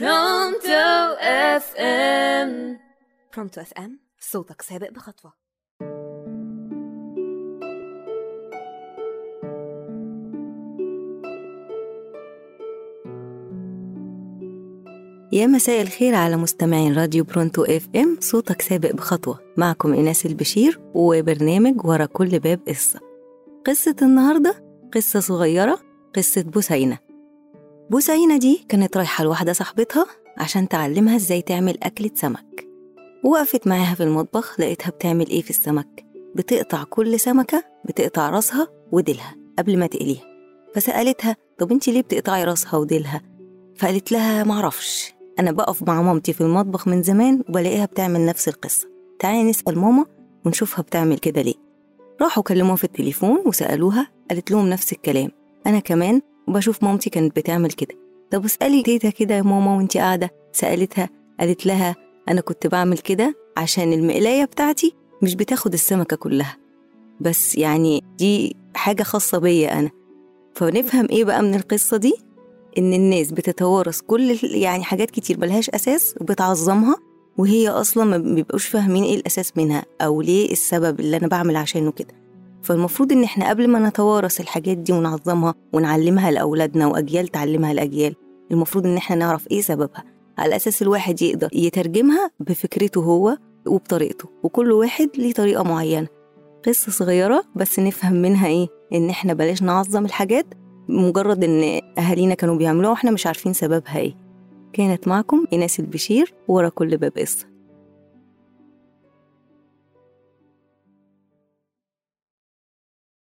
Pronto FM Pronto FM صوتك سابق بخطوة. يا مساء الخير على مستمعين راديو Pronto FM صوتك سابق بخطوة. معكم إناس البشير وبرنامج ورا كل باب قصة. قصة النهاردة قصة صغيرة قصة بوسينة. بوسينة دي كانت رايحة لواحدة صاحبتها عشان تعلمها إزاي تعمل أكلة سمك. وقفت معاها في المطبخ لقيتها بتعمل إيه في السمك؟ بتقطع كل سمكة بتقطع راسها وديلها قبل ما تقليها. فسألتها طب انتي ليه بتقطعي راسها وديلها؟ فقالت لها معرفش أنا بقف مع مامتي في المطبخ من زمان وبلاقيها بتعمل نفس القصة. تعالي نسأل ماما ونشوفها بتعمل كده ليه. راحوا كلموها في التليفون وسألوها قالت لهم نفس الكلام. أنا كمان بشوف مامتي كانت بتعمل كده. طب اسألي تيتا كده يا ماما وانتي قاعدة. سألتها قالت لها أنا كنت بعمل كده عشان المقلاية بتاعتي مش بتاخد السمكة كلها. بس يعني دي حاجة خاصة بيا أنا. فنفهم إيه بقى من القصة دي؟ إن الناس بتتوارث كل يعني حاجات كتير ملهاش أساس وبتعظمها وهي أصلا ما بيبقوش فاهمين إيه الأساس منها أو ليه السبب اللي أنا بعمل عشانه كده. فالمفروض إن إحنا قبل ما نتوارث الحاجات دي ونعظمها ونعلمها لأولادنا وأجيال تعلمها لأجيال المفروض إن إحنا نعرف إيه سببها. على أساس الواحد يقدر يترجمها بفكرته هو وبطريقته وكل واحد ليه طريقة معينة. قصة صغيرة بس نفهم منها إيه؟ إن إحنا بلاش نعظم الحاجات مجرد إن أهالينا كانوا بيعملوها وإحنا مش عارفين سببها إيه. كانت معكم إناس البشير ورا كل باب قصة.